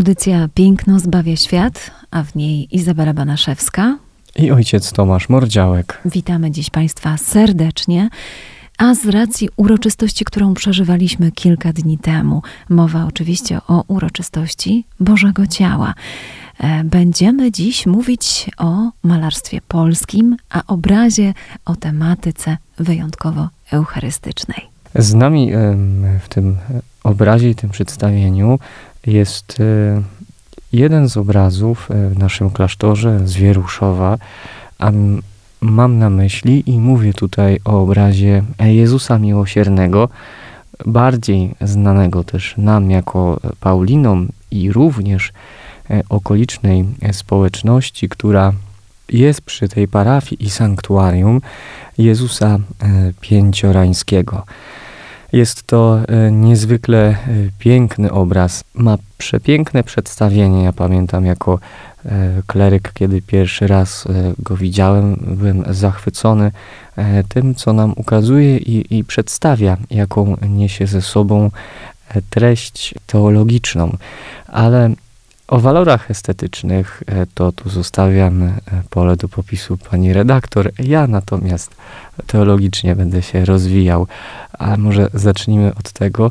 Audycja Piękno zbawia świat, a w niej Izabela Banaszewska i ojciec Tomasz Mordziałek. Witamy dziś Państwa serdecznie. A z racji uroczystości, którą przeżywaliśmy kilka dni temu, mowa oczywiście o uroczystości Bożego Ciała. E, będziemy dziś mówić o malarstwie polskim, a obrazie o tematyce wyjątkowo eucharystycznej. Z nami w tym obrazie i tym przedstawieniu jest e, jeden z obrazów e, w naszym klasztorze z Wieruszowa, a mam na myśli i mówię tutaj o obrazie Jezusa Miłosiernego, bardziej znanego też nam jako Paulinom i również e, okolicznej społeczności, która jest przy tej parafii i sanktuarium Jezusa Pięciorańskiego. Jest to e, niezwykle e, piękny obraz. Ma przepiękne przedstawienie. Ja pamiętam jako e, kleryk, kiedy pierwszy raz go widziałem, byłem zachwycony tym, co nam ukazuje i, i przedstawia, jaką niesie ze sobą treść teologiczną. Ale o walorach estetycznych to tu zostawiam pole do popisu pani redaktor. Ja natomiast teologicznie będę się rozwijał. Ale może zacznijmy od tego,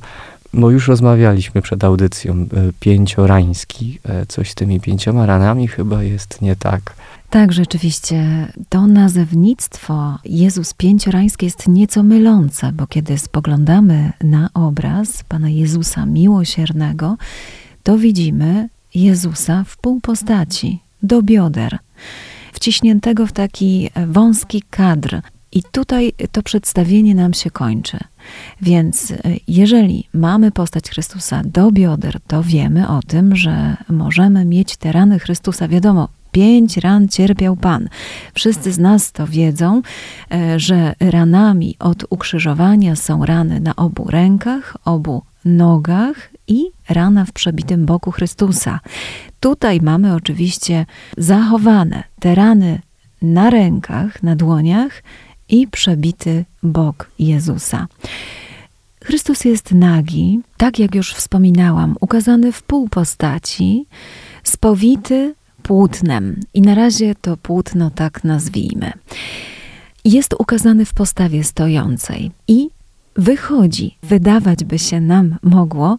bo już rozmawialiśmy przed audycją, e, pięciorański, e, coś z tymi pięcioma ranami chyba jest nie tak. Tak, rzeczywiście. To nazewnictwo Jezus Pięciorański jest nieco mylące, bo kiedy spoglądamy na obraz Pana Jezusa Miłosiernego, to widzimy Jezusa w pół postaci, do bioder, wciśniętego w taki wąski kadr, i tutaj to przedstawienie nam się kończy. Więc e, jeżeli mamy postać Chrystusa do bioder, to wiemy o tym, że możemy mieć te rany Chrystusa. Wiadomo, pięć ran cierpiał Pan. Wszyscy z nas to wiedzą, e, że ranami od ukrzyżowania są rany na obu rękach, obu nogach i rana w przebitym boku Chrystusa. Tutaj mamy oczywiście zachowane te rany na rękach, na dłoniach i przebity bok Jezusa. Chrystus jest nagi, tak jak już wspominałam, ukazany w pół postaci, spowity płótnem. I na razie to płótno tak nazwijmy. Jest ukazany w postawie stojącej i wychodzi, wydawać by się nam mogło,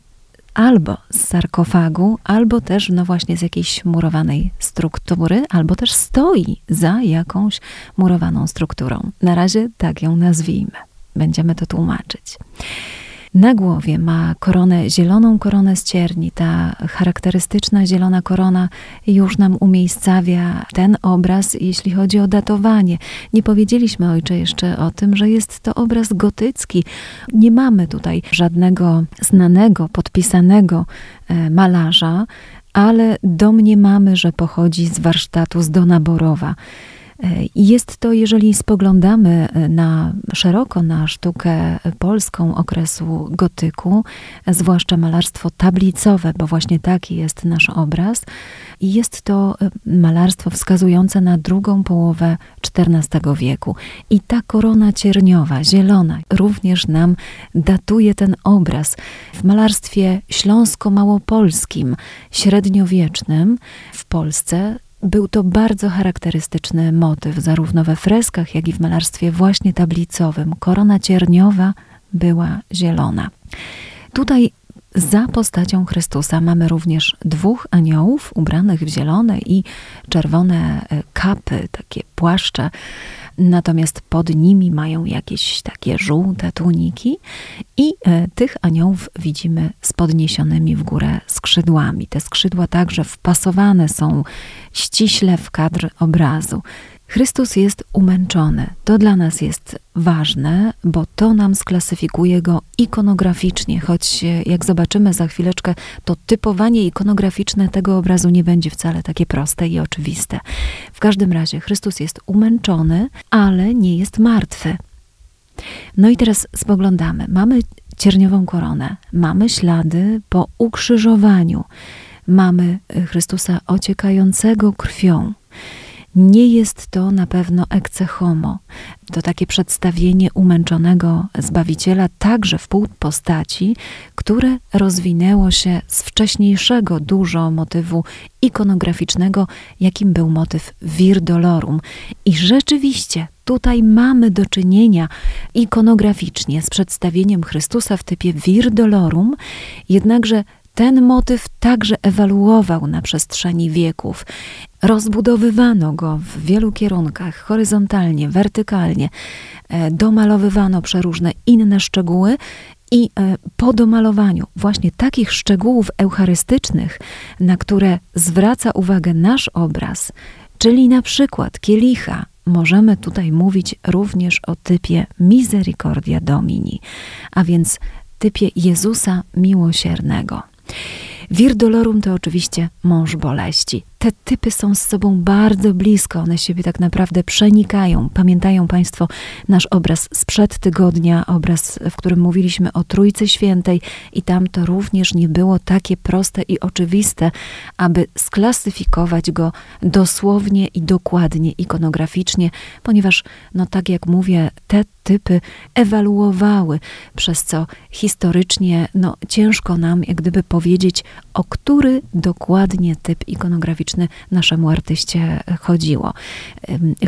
albo z sarkofagu, albo też, no właśnie, z jakiejś murowanej struktury, albo też stoi za jakąś murowaną strukturą. Na razie tak ją nazwijmy. Będziemy to tłumaczyć. Na głowie ma koronę, zieloną koronę z cierni. Ta charakterystyczna zielona korona już nam umiejscawia ten obraz, jeśli chodzi o datowanie. Nie powiedzieliśmy, ojcze, jeszcze o tym, że jest to obraz gotycki. Nie mamy tutaj żadnego znanego, podpisanego e, malarza, ale domniemamy, że pochodzi z warsztatu z Donaborowa. Jest to, jeżeli spoglądamy e, na szeroko na sztukę polską okresu gotyku, zwłaszcza malarstwo tablicowe, bo właśnie taki jest nasz obraz, jest to e, malarstwo wskazujące na drugą połowę XIV wieku. I ta korona cierniowa, zielona, również nam datuje ten obraz. W malarstwie śląsko-małopolskim, średniowiecznym w Polsce był to bardzo charakterystyczny motyw, zarówno we freskach, jak i w malarstwie właśnie tablicowym. Korona cierniowa była zielona. Tutaj za postacią Chrystusa mamy również dwóch aniołów ubranych w zielone i czerwone e, kapy, takie płaszcze natomiast pod nimi mają jakieś takie żółte tuniki i e, tych aniołów widzimy z podniesionymi w górę skrzydłami. Te skrzydła także wpasowane są ściśle w kadr obrazu. Chrystus jest umęczony. To dla nas jest ważne, bo to nam sklasyfikuje go ikonograficznie, choć e, jak zobaczymy za chwileczkę, to typowanie ikonograficzne tego obrazu nie będzie wcale takie proste i oczywiste. W każdym razie Chrystus jest umęczony, ale nie jest martwy. No i teraz spoglądamy. Mamy cierniową koronę, mamy ślady po ukrzyżowaniu, mamy Chrystusa ociekającego krwią. Nie jest to na pewno ecce homo. To takie przedstawienie umęczonego Zbawiciela także w pół postaci, które rozwinęło się z wcześniejszego dużo motywu ikonograficznego, jakim był motyw Vir Dolorum. I rzeczywiście tutaj mamy do czynienia ikonograficznie z przedstawieniem Chrystusa w typie Vir Dolorum, jednakże ten motyw także ewaluował na przestrzeni wieków. Rozbudowywano go w wielu kierunkach, horyzontalnie, wertykalnie, e, domalowywano przeróżne inne szczegóły i e, po domalowaniu właśnie takich szczegółów eucharystycznych, na które zwraca uwagę nasz obraz, czyli na przykład kielicha, możemy tutaj mówić również o typie Misericordia Domini, a więc typie Jezusa miłosiernego. Vir dolorum to oczywiście mąż boleści te typy są z sobą bardzo blisko, one siebie tak naprawdę przenikają. Pamiętają Państwo nasz obraz sprzed tygodnia, obraz, w którym mówiliśmy o Trójcy Świętej, i tam to również nie było takie proste i oczywiste, aby sklasyfikować go dosłownie i dokładnie ikonograficznie, ponieważ, no tak jak mówię, te typy ewaluowały, przez co historycznie no, ciężko nam jak gdyby powiedzieć, o który dokładnie typ ikonograficzny naszemu artyście chodziło.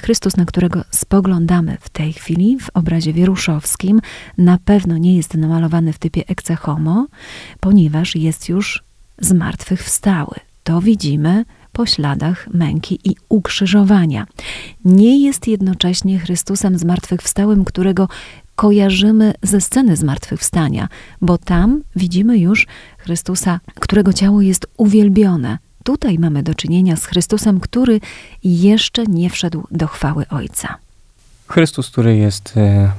Chrystus, na którego spoglądamy w tej chwili w obrazie wieruszowskim, na pewno nie jest namalowany w typie ecce homo, ponieważ jest już zmartwychwstały. To widzimy po śladach męki i ukrzyżowania. Nie jest jednocześnie Chrystusem zmartwychwstałym, którego kojarzymy ze sceny zmartwychwstania, bo tam widzimy już Chrystusa, którego ciało jest uwielbione, Tutaj mamy do czynienia z Chrystusem, który jeszcze nie wszedł do chwały Ojca. Chrystus, który jest e,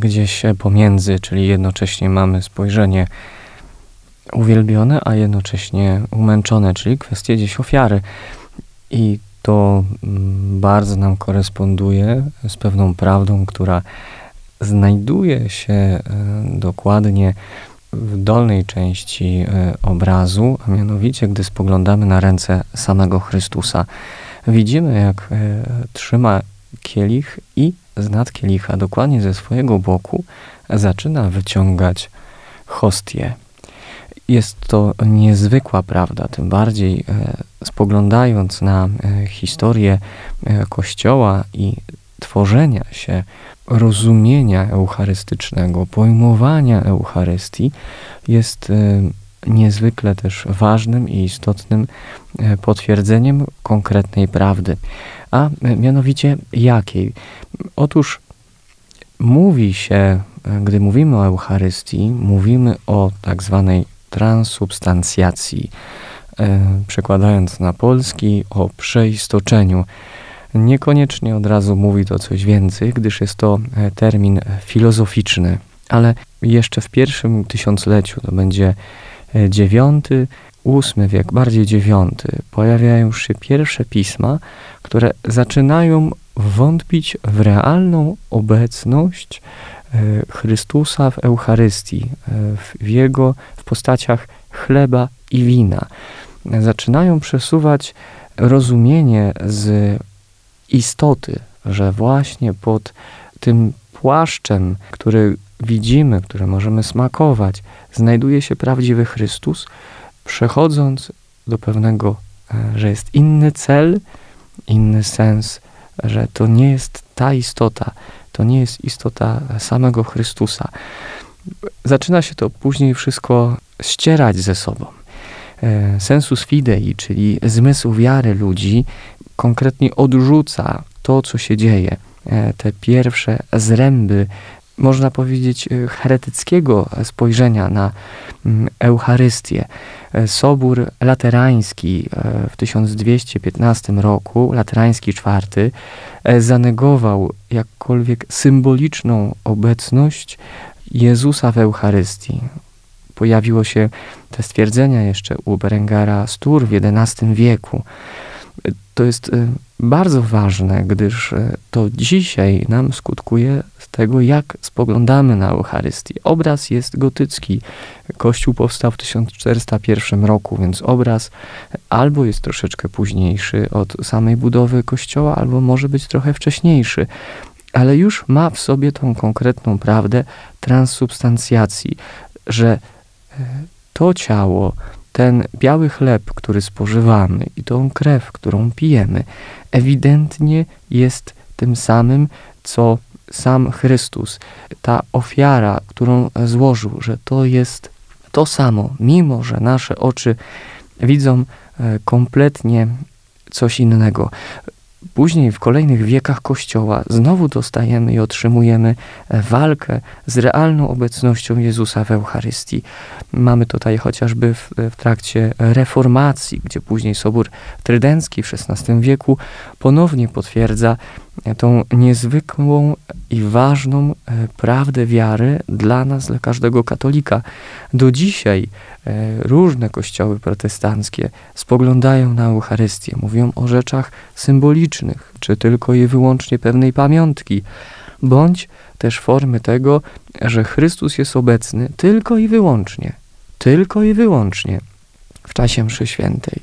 gdzieś pomiędzy, czyli jednocześnie mamy spojrzenie uwielbione, a jednocześnie umęczone, czyli kwestie gdzieś ofiary. I to mm, bardzo nam koresponduje z pewną prawdą, która znajduje się e, dokładnie w dolnej części e, obrazu, a mianowicie gdy spoglądamy na ręce samego Chrystusa, widzimy jak e, trzyma kielich i z nad kielicha, dokładnie ze swojego boku, zaczyna wyciągać hostię. Jest to niezwykła prawda, tym bardziej e, spoglądając na historię Kościoła i tworzenia się rozumienia eucharystycznego, pojmowania Eucharystii jest e, niezwykle też ważnym i istotnym e, potwierdzeniem konkretnej prawdy. A e, mianowicie jakiej? Otóż mówi się, gdy mówimy o Eucharystii, mówimy o tak zwanej transubstancjacji, przekładając na polski o przeistoczeniu Niekoniecznie od razu mówi to coś więcej, gdyż jest to e, termin filozoficzny, ale jeszcze w pierwszym tysiącleciu, to będzie dziewiąty, ósmy wiek, bardziej dziewiąty, pojawiają się pierwsze pisma, które zaczynają wątpić w realną obecność e, Chrystusa w Eucharystii, e, w Jego, w postaciach chleba i wina. Zaczynają przesuwać rozumienie z istoty, że właśnie pod tym płaszczem, który widzimy, który możemy smakować, znajduje się prawdziwy Chrystus, przechodząc do pewnego, e, że jest inny cel, inny sens, że to nie jest ta istota, to nie jest istota samego Chrystusa. Zaczyna się to później wszystko ścierać ze sobą. E, sensus fidei, czyli zmysł wiary ludzi, konkretnie odrzuca to, co się dzieje. E, te pierwsze zręby można powiedzieć, heretyckiego spojrzenia na mm, Eucharystię. Sobór Laterański w 1215 roku, Laterański IV, zanegował jakkolwiek symboliczną obecność Jezusa w Eucharystii. Pojawiło się te stwierdzenia jeszcze u Berengara Stur w XI wieku. To jest y, bardzo ważne, gdyż y, to dzisiaj nam skutkuje z tego, jak spoglądamy na Eucharystię. Obraz jest gotycki. Kościół powstał w 1401 roku, więc obraz albo jest troszeczkę późniejszy od samej budowy kościoła, albo może być trochę wcześniejszy ale już ma w sobie tą konkretną prawdę transsubstancjacji, że e, to ciało, ten biały chleb, który spożywamy i tą krew, którą pijemy, ewidentnie jest tym samym, co sam Chrystus. Ta ofiara, którą złożył, że to jest to samo, mimo że nasze oczy widzą e, kompletnie coś innego. Później w kolejnych wiekach Kościoła znowu dostajemy i otrzymujemy e, walkę z realną obecnością Jezusa w Eucharystii. Mamy tutaj chociażby w, w trakcie reformacji, gdzie później Sobór Trydencki w XVI wieku ponownie potwierdza tą niezwykłą i ważną e, prawdę wiary dla nas, dla każdego katolika. Do dzisiaj e, różne kościoły protestanckie spoglądają na Eucharystię, mówią o rzeczach symbolicznych, czy tylko i wyłącznie pewnej pamiątki, bądź też formy tego, że Chrystus jest obecny tylko i wyłącznie, tylko i wyłącznie w czasie mszy świętej.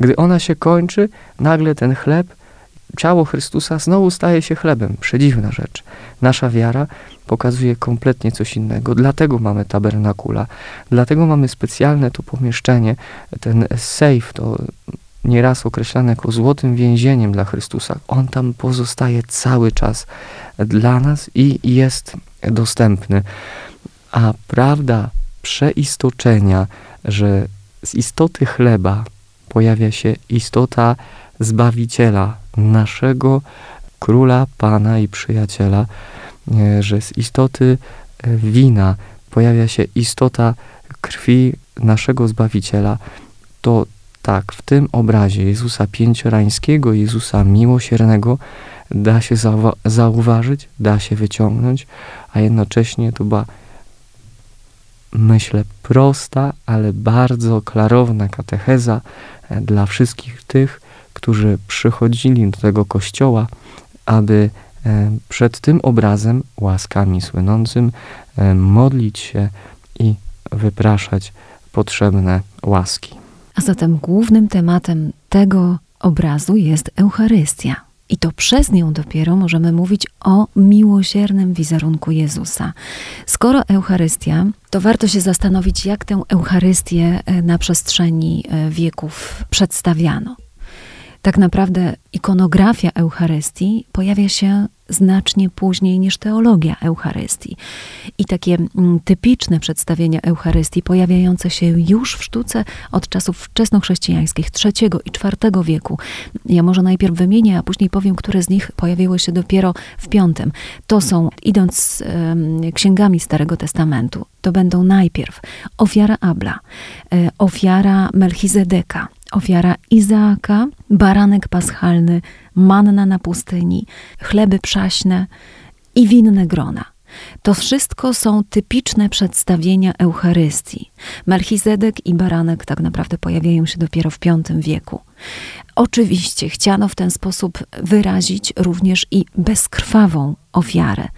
Gdy ona się kończy, nagle ten chleb ciało Chrystusa znowu staje się chlebem. Przedziwna rzecz. Nasza wiara pokazuje kompletnie coś innego. Dlatego mamy tabernakula. Dlatego mamy specjalne to pomieszczenie, ten safe, to nieraz określane jako złotym więzieniem dla Chrystusa. On tam pozostaje cały czas dla nas i jest dostępny. A prawda przeistoczenia, że z istoty chleba pojawia się istota Zbawiciela, naszego Króla, Pana i Przyjaciela, e, że z istoty e, wina pojawia się istota krwi naszego Zbawiciela, to tak, w tym obrazie Jezusa Pięciorańskiego, Jezusa Miłosiernego da się zauważyć, da się wyciągnąć, a jednocześnie to była, myślę, prosta, ale bardzo klarowna katecheza e, dla wszystkich tych, którzy przychodzili do tego kościoła, aby e, przed tym obrazem, łaskami słynącym, e, modlić się i wypraszać potrzebne łaski. A zatem głównym tematem tego obrazu jest Eucharystia. I to przez nią dopiero możemy mówić o miłosiernym wizerunku Jezusa. Skoro Eucharystia, to warto się zastanowić, jak tę Eucharystię e, na przestrzeni wieków przedstawiano tak naprawdę ikonografia Eucharystii pojawia się znacznie później niż teologia Eucharystii. I takie mm, typiczne przedstawienia Eucharystii pojawiające się już w sztuce od czasów wczesnochrześcijańskich III i IV wieku. Ja może najpierw wymienię, a później powiem, które z nich pojawiły się dopiero w V. To są, idąc um, księgami Starego Testamentu, to będą najpierw ofiara Abla, e, ofiara Melchizedeka, ofiara Izaaka, baranek paschalny, manna na pustyni, chleby przaśne i winne grona. To wszystko są typiczne przedstawienia Eucharystii. Melchizedek i baranek tak naprawdę pojawiają się dopiero w V wieku. Oczywiście chciano w ten sposób wyrazić również i bezkrwawą ofiarę.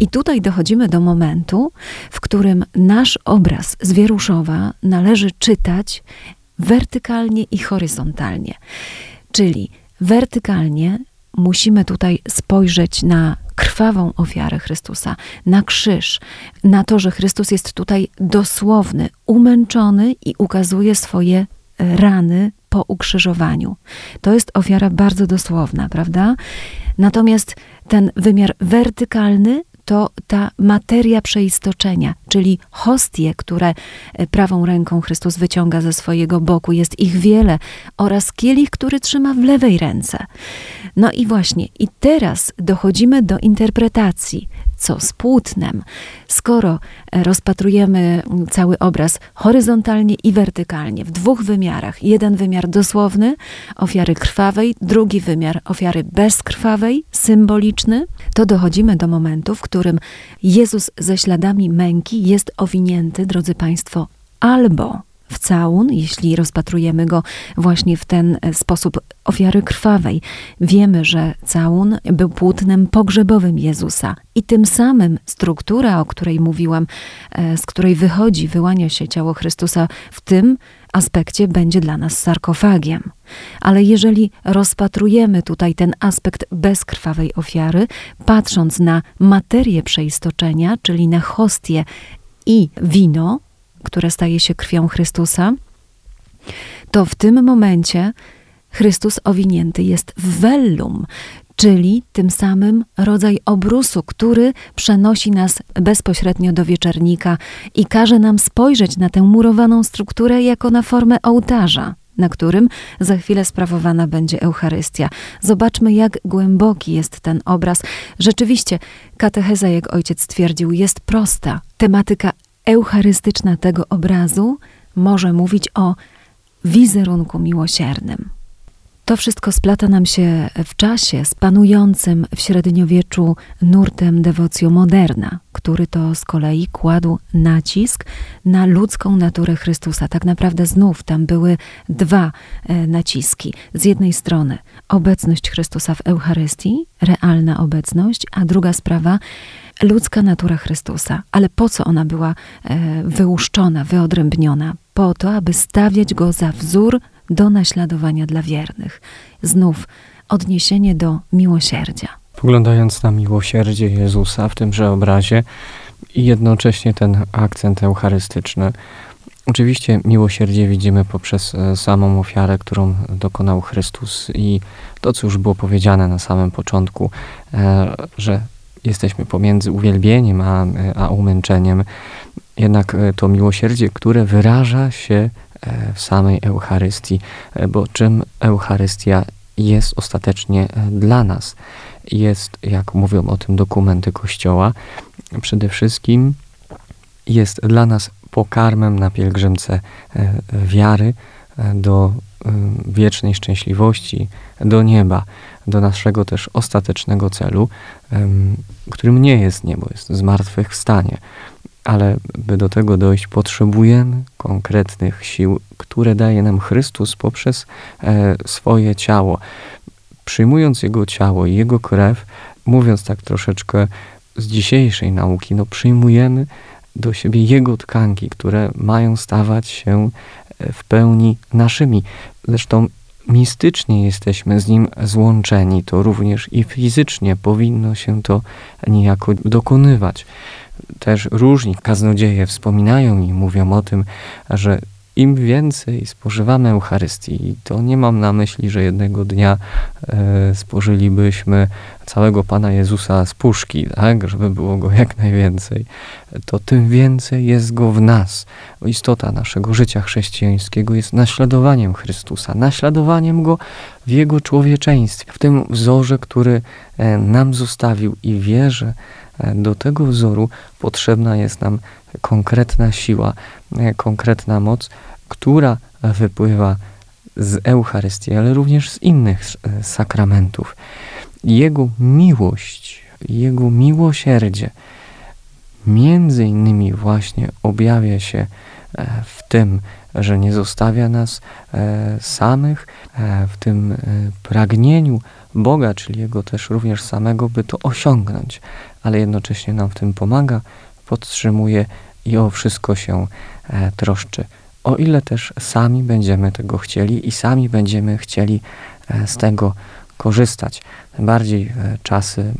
I tutaj dochodzimy do momentu, w którym nasz obraz z Wieruszowa należy czytać wertykalnie i horyzontalnie. Czyli wertykalnie musimy tutaj spojrzeć na krwawą ofiarę Chrystusa, na krzyż, na to, że Chrystus jest tutaj dosłowny, umęczony i ukazuje swoje e, rany po ukrzyżowaniu. To jest ofiara bardzo dosłowna, prawda? Natomiast ten wymiar wertykalny to ta materia przeistoczenia, czyli hostie, które e, prawą ręką Chrystus wyciąga ze swojego boku, jest ich wiele, oraz kielich, który trzyma w lewej ręce. No i właśnie, i teraz dochodzimy do interpretacji co z płótnem. Skoro e, rozpatrujemy cały obraz horyzontalnie i wertykalnie, w dwóch wymiarach, jeden wymiar dosłowny, ofiary krwawej, drugi wymiar ofiary bezkrwawej, symboliczny, to dochodzimy do momentu, w którym Jezus ze śladami męki jest owinięty, drodzy Państwo, albo w całun, jeśli rozpatrujemy go właśnie w ten e, sposób ofiary krwawej. Wiemy, że całun był płótnem pogrzebowym Jezusa i tym samym struktura, o której mówiłam, e, z której wychodzi, wyłania się ciało Chrystusa, w tym aspekcie będzie dla nas sarkofagiem. Ale jeżeli rozpatrujemy tutaj ten aspekt bezkrwawej ofiary, patrząc na materię przeistoczenia, czyli na hostię i wino, które staje się krwią Chrystusa, to w tym momencie Chrystus owinięty jest w vellum, czyli tym samym rodzaj obrusu, który przenosi nas bezpośrednio do wieczernika i każe nam spojrzeć na tę murowaną strukturę jako na formę ołtarza na którym za chwilę sprawowana będzie Eucharystia. Zobaczmy, jak głęboki jest ten obraz. Rzeczywiście, katecheza, jak ojciec stwierdził, jest prosta. Tematyka eucharystyczna tego obrazu może mówić o wizerunku miłosiernym. To wszystko splata nam się w czasie z panującym w średniowieczu nurtem devocio moderna, który to z kolei kładł nacisk na ludzką naturę Chrystusa. Tak naprawdę znów tam były dwa e, naciski. Z jednej strony obecność Chrystusa w Eucharystii, realna obecność, a druga sprawa ludzka natura Chrystusa. Ale po co ona była e, wyłuszczona, wyodrębniona? Po to, aby stawiać go za wzór do naśladowania dla wiernych. Znów odniesienie do miłosierdzia. Poglądając na miłosierdzie Jezusa w tymże obrazie i jednocześnie ten akcent eucharystyczny, Oczywiście miłosierdzie widzimy poprzez e, samą ofiarę, którą dokonał Chrystus i to, co już było powiedziane na samym początku, e, że jesteśmy pomiędzy uwielbieniem a, a umęczeniem. Jednak e, to miłosierdzie, które wyraża się w samej Eucharystii, bo czym Eucharystia jest ostatecznie dla nas? Jest, jak mówią o tym dokumenty Kościoła, przede wszystkim jest dla nas pokarmem na pielgrzymce e, wiary e, do e, wiecznej szczęśliwości, do nieba, do naszego też ostatecznego celu, którym nie jest niebo, jest zmartwychwstanie. Ale by do tego dojść, potrzebujemy konkretnych sił, które daje nam Chrystus poprzez swoje ciało. Przyjmując Jego ciało i Jego krew, mówiąc tak troszeczkę z dzisiejszej nauki, no przyjmujemy do siebie Jego tkanki, które mają stawać się e, w pełni naszymi. Zresztą mistycznie jesteśmy z Nim złączeni, to również i fizycznie powinno się to niejako dokonywać. Też różni kaznodzieje wspominają i mówią o tym, że im więcej spożywamy Eucharystii, to nie mam na myśli, że jednego dnia e, spożylibyśmy całego Pana Jezusa z puszki, tak, żeby było go jak najwięcej, to tym więcej jest go w nas. Istota naszego życia chrześcijańskiego jest naśladowaniem Chrystusa, naśladowaniem go w jego człowieczeństwie, w tym wzorze, który e, nam zostawił i wierzę, do tego wzoru potrzebna jest nam konkretna siła, e, konkretna moc, która wypływa z Eucharystii, ale również z innych e, sakramentów. Jego miłość, Jego miłosierdzie między innymi właśnie objawia się e, w tym, że nie zostawia nas samych, w tym pragnieniu Boga, czyli Jego też również samego, by to osiągnąć, ale jednocześnie nam w tym pomaga, podtrzymuje i o wszystko się e, troszczy. O ile też sami będziemy tego chcieli i sami będziemy chcieli e, z tego korzystać. Bardziej e, czasy,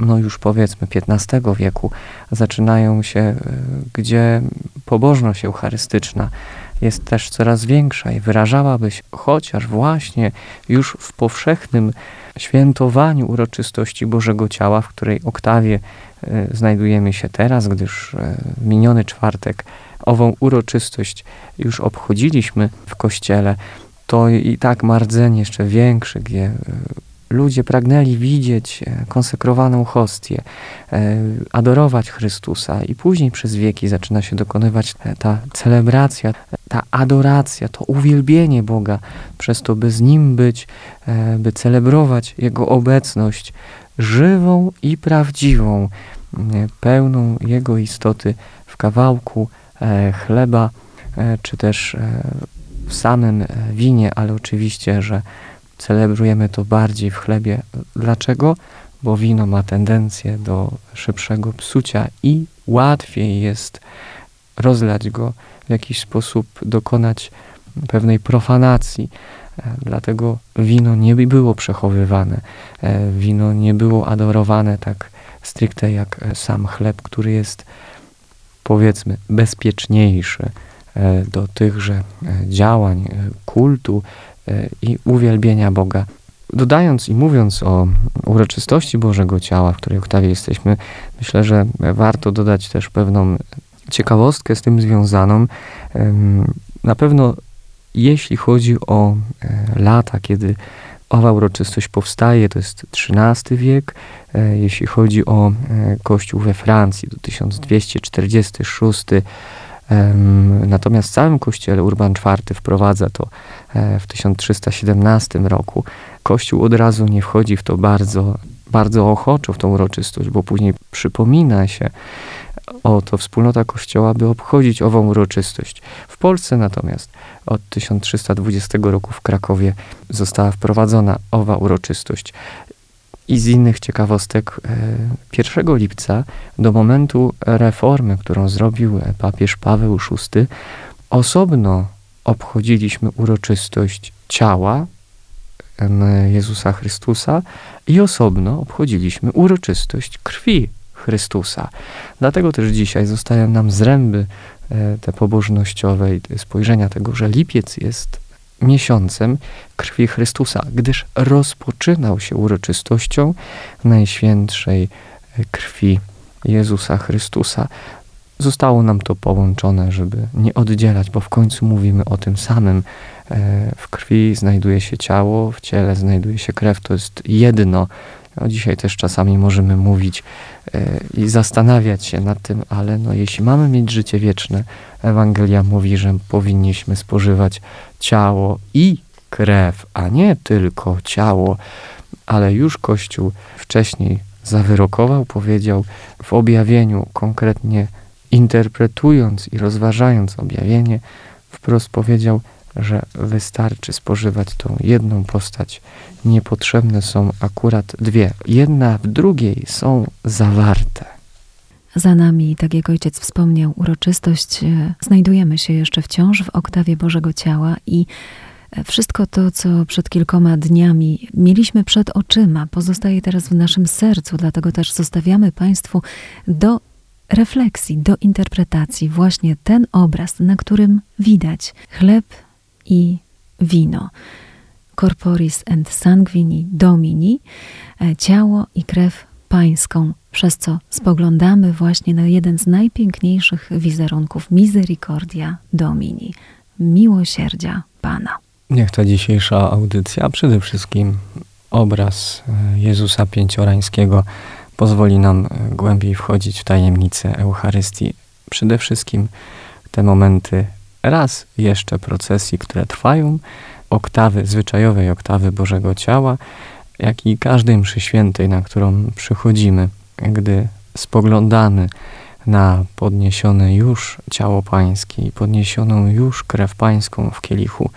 no już powiedzmy XV wieku, zaczynają się, gdzie pobożność eucharystyczna jest też coraz większa i wyrażałaby się chociaż właśnie już w powszechnym świętowaniu uroczystości Bożego Ciała, w której oktawie e, znajdujemy się teraz, gdyż e, miniony czwartek ową uroczystość już obchodziliśmy w kościele, to i tak mardzenie jeszcze większe, gdzie e, ludzie pragnęli widzieć konsekrowaną hostię, adorować Chrystusa i później przez wieki zaczyna się dokonywać ta celebracja, ta adoracja, to uwielbienie Boga, przez to, by z Nim być, by celebrować Jego obecność żywą i prawdziwą, pełną Jego istoty w kawałku e, chleba, e, czy też e, w samym winie, ale oczywiście, że celebrujemy to bardziej w chlebie. Dlaczego? Bo wino ma tendencję do szybszego psucia i łatwiej jest rozlać go, w jakiś sposób dokonać pewnej profanacji. Dlatego wino nie było przechowywane, wino nie było adorowane tak stricte jak sam chleb, który jest powiedzmy bezpieczniejszy e, do tychże e, działań, e, kultu i uwielbienia Boga. Dodając i mówiąc o uroczystości Bożego Ciała, w której oktawie jesteśmy, myślę, że warto dodać też pewną ciekawostkę z tym związaną. Na pewno jeśli chodzi o lata, kiedy owa uroczystość powstaje, to jest XIII wiek. E, jeśli chodzi o e, kościół we Francji, to 1246. Natomiast w całym kościele Urban IV wprowadza to e, w 1317 roku. Kościół od razu nie wchodzi w to bardzo, bardzo ochoczo, w tą uroczystość, bo później przypomina się oto wspólnota Kościoła, by obchodzić ową uroczystość. W Polsce natomiast od 1320 roku w Krakowie została wprowadzona owa uroczystość. I z innych ciekawostek, 1 e, lipca do momentu reformy, którą zrobił papież Paweł VI, osobno obchodziliśmy uroczystość ciała Jezusa Chrystusa i osobno obchodziliśmy uroczystość krwi Chrystusa. Dlatego też dzisiaj zostają nam zręby e, te pobożnościowe i spojrzenia tego, że lipiec jest miesiącem krwi Chrystusa, gdyż rozpoczynał się uroczystością Najświętszej krwi Jezusa Chrystusa. Zostało nam to połączone, żeby nie oddzielać, bo w końcu mówimy o tym samym. E, w krwi znajduje się ciało, w ciele znajduje się krew, to jest jedno. No, dzisiaj też czasami możemy mówić e, i zastanawiać się nad tym, ale no, jeśli mamy mieć życie wieczne, Ewangelia mówi, że powinniśmy spożywać ciało i krew, a nie tylko ciało, ale już Kościół wcześniej zawyrokował, powiedział w objawieniu, konkretnie interpretując i rozważając objawienie, wprost powiedział, że wystarczy spożywać tą jedną postać. Niepotrzebne są akurat dwie. Jedna w drugiej są zawarte. Za nami, tak jak ojciec wspomniał, uroczystość. E, znajdujemy się jeszcze wciąż w oktawie Bożego Ciała i e, wszystko to, co przed kilkoma dniami mieliśmy przed oczyma, pozostaje teraz w naszym sercu, dlatego też zostawiamy Państwu do refleksji, do interpretacji właśnie ten obraz, na którym widać chleb i wino. Corporis and sanguini domini, e, ciało i krew pańską, przez co spoglądamy właśnie na jeden z najpiękniejszych wizerunków Misericordia Domini, miłosierdzia Pana. Niech ta dzisiejsza audycja, przede wszystkim obraz e, Jezusa Pięciorańskiego pozwoli nam e, głębiej wchodzić w tajemnicę Eucharystii. Przede wszystkim te momenty raz jeszcze procesji, które trwają, oktawy, zwyczajowej oktawy Bożego Ciała, jak i każdej mszy świętej, na którą przychodzimy, gdy spoglądamy na podniesione już ciało pańskie i podniesioną już krew pańską w kielichu,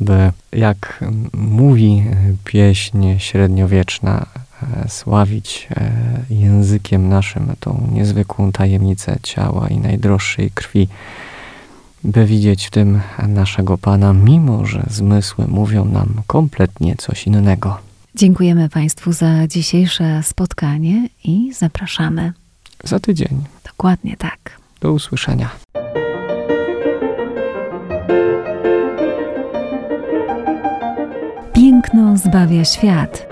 by, jak mówi pieśń średniowieczna, e, sławić e, językiem naszym tą niezwykłą tajemnicę ciała i najdroższej krwi by widzieć w tym naszego Pana, mimo że zmysły mówią nam kompletnie coś innego. Dziękujemy Państwu za dzisiejsze spotkanie i zapraszamy. Za tydzień. Dokładnie tak. Do usłyszenia. Piękno zbawia świat.